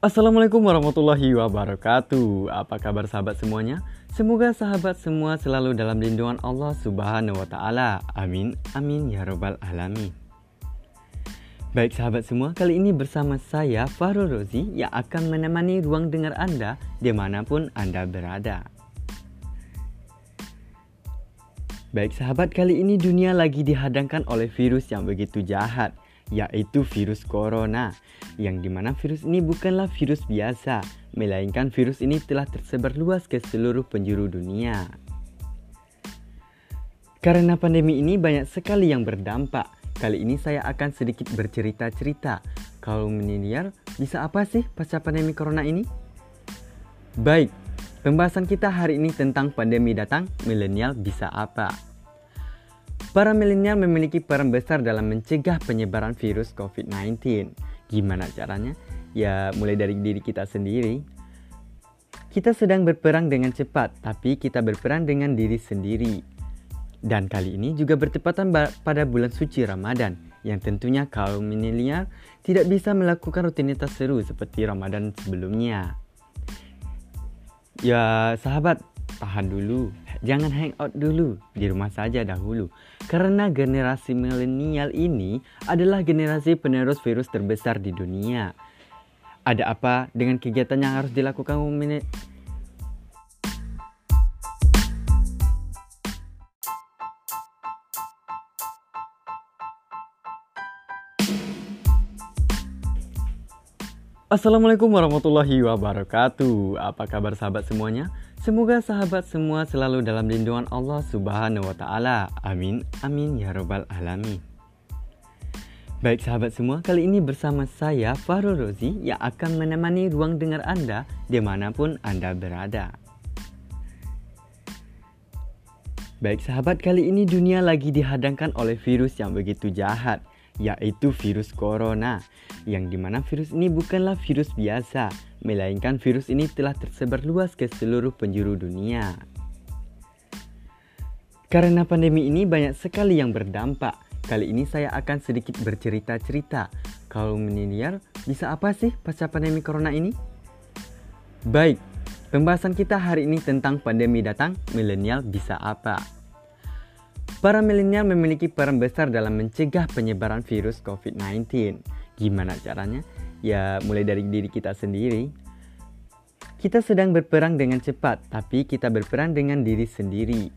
Assalamualaikum warahmatullahi wabarakatuh. Apa kabar sahabat semuanya? Semoga sahabat semua selalu dalam lindungan Allah Subhanahu wa taala. Amin. Amin ya rabbal alamin. Baik sahabat semua, kali ini bersama saya Farul Rozi yang akan menemani ruang dengar Anda di mana pun Anda berada. Baik sahabat, kali ini dunia lagi dihadangkan oleh virus yang begitu jahat, yaitu virus corona. Yang di mana virus ini bukanlah virus biasa, melainkan virus ini telah tersebar luas ke seluruh penjuru dunia. Karena pandemi ini banyak sekali yang berdampak, Kali ini saya akan sedikit bercerita-cerita. Kalau milenial bisa apa sih pasca pandemi corona ini? Baik, pembahasan kita hari ini tentang pandemi datang, milenial bisa apa? Para milenial memiliki peran besar dalam mencegah penyebaran virus COVID-19. Gimana caranya? Ya, mulai dari diri kita sendiri. Kita sedang berperang dengan cepat, tapi kita berperang dengan diri sendiri. Dan kali ini juga bertepatan pada bulan suci Ramadan yang tentunya kaum milenial tidak bisa melakukan rutinitas seru seperti Ramadan sebelumnya. Ya sahabat, tahan dulu. Jangan hangout dulu di rumah saja dahulu. Karena generasi milenial ini adalah generasi penerus virus terbesar di dunia. Ada apa dengan kegiatan yang harus dilakukan Assalamualaikum warahmatullahi wabarakatuh. Apa kabar sahabat semuanya? Semoga sahabat semua selalu dalam lindungan Allah Subhanahu wa taala. Amin. Amin ya rabbal alamin. Baik sahabat semua, kali ini bersama saya Farul Rozi yang akan menemani ruang dengar Anda di mana pun Anda berada. Baik sahabat, kali ini dunia lagi dihadangkan oleh virus yang begitu jahat yaitu virus corona. Yang di mana virus ini bukanlah virus biasa, melainkan virus ini telah tersebar luas ke seluruh penjuru dunia. Karena pandemi ini banyak sekali yang berdampak, kali ini saya akan sedikit bercerita-cerita. Kalau milenial bisa apa sih pasca pandemi corona ini? Baik, pembahasan kita hari ini tentang pandemi datang, milenial bisa apa? Para milenial memiliki peran besar dalam mencegah penyebaran virus COVID-19. Gimana caranya? Ya, mulai dari diri kita sendiri. Kita sedang berperang dengan cepat, tapi kita berperang dengan diri sendiri.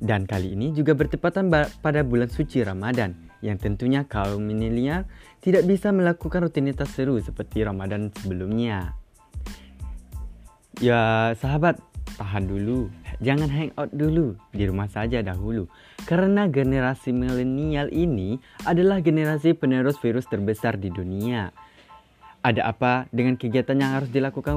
Dan kali ini juga bertepatan pada bulan suci Ramadan, yang tentunya kaum milenial tidak bisa melakukan rutinitas seru seperti Ramadan sebelumnya. Ya, sahabat, tahan dulu. Jangan hangout dulu di rumah saja dahulu. Karena generasi milenial ini adalah generasi penerus virus terbesar di dunia. Ada apa dengan kegiatan yang harus dilakukan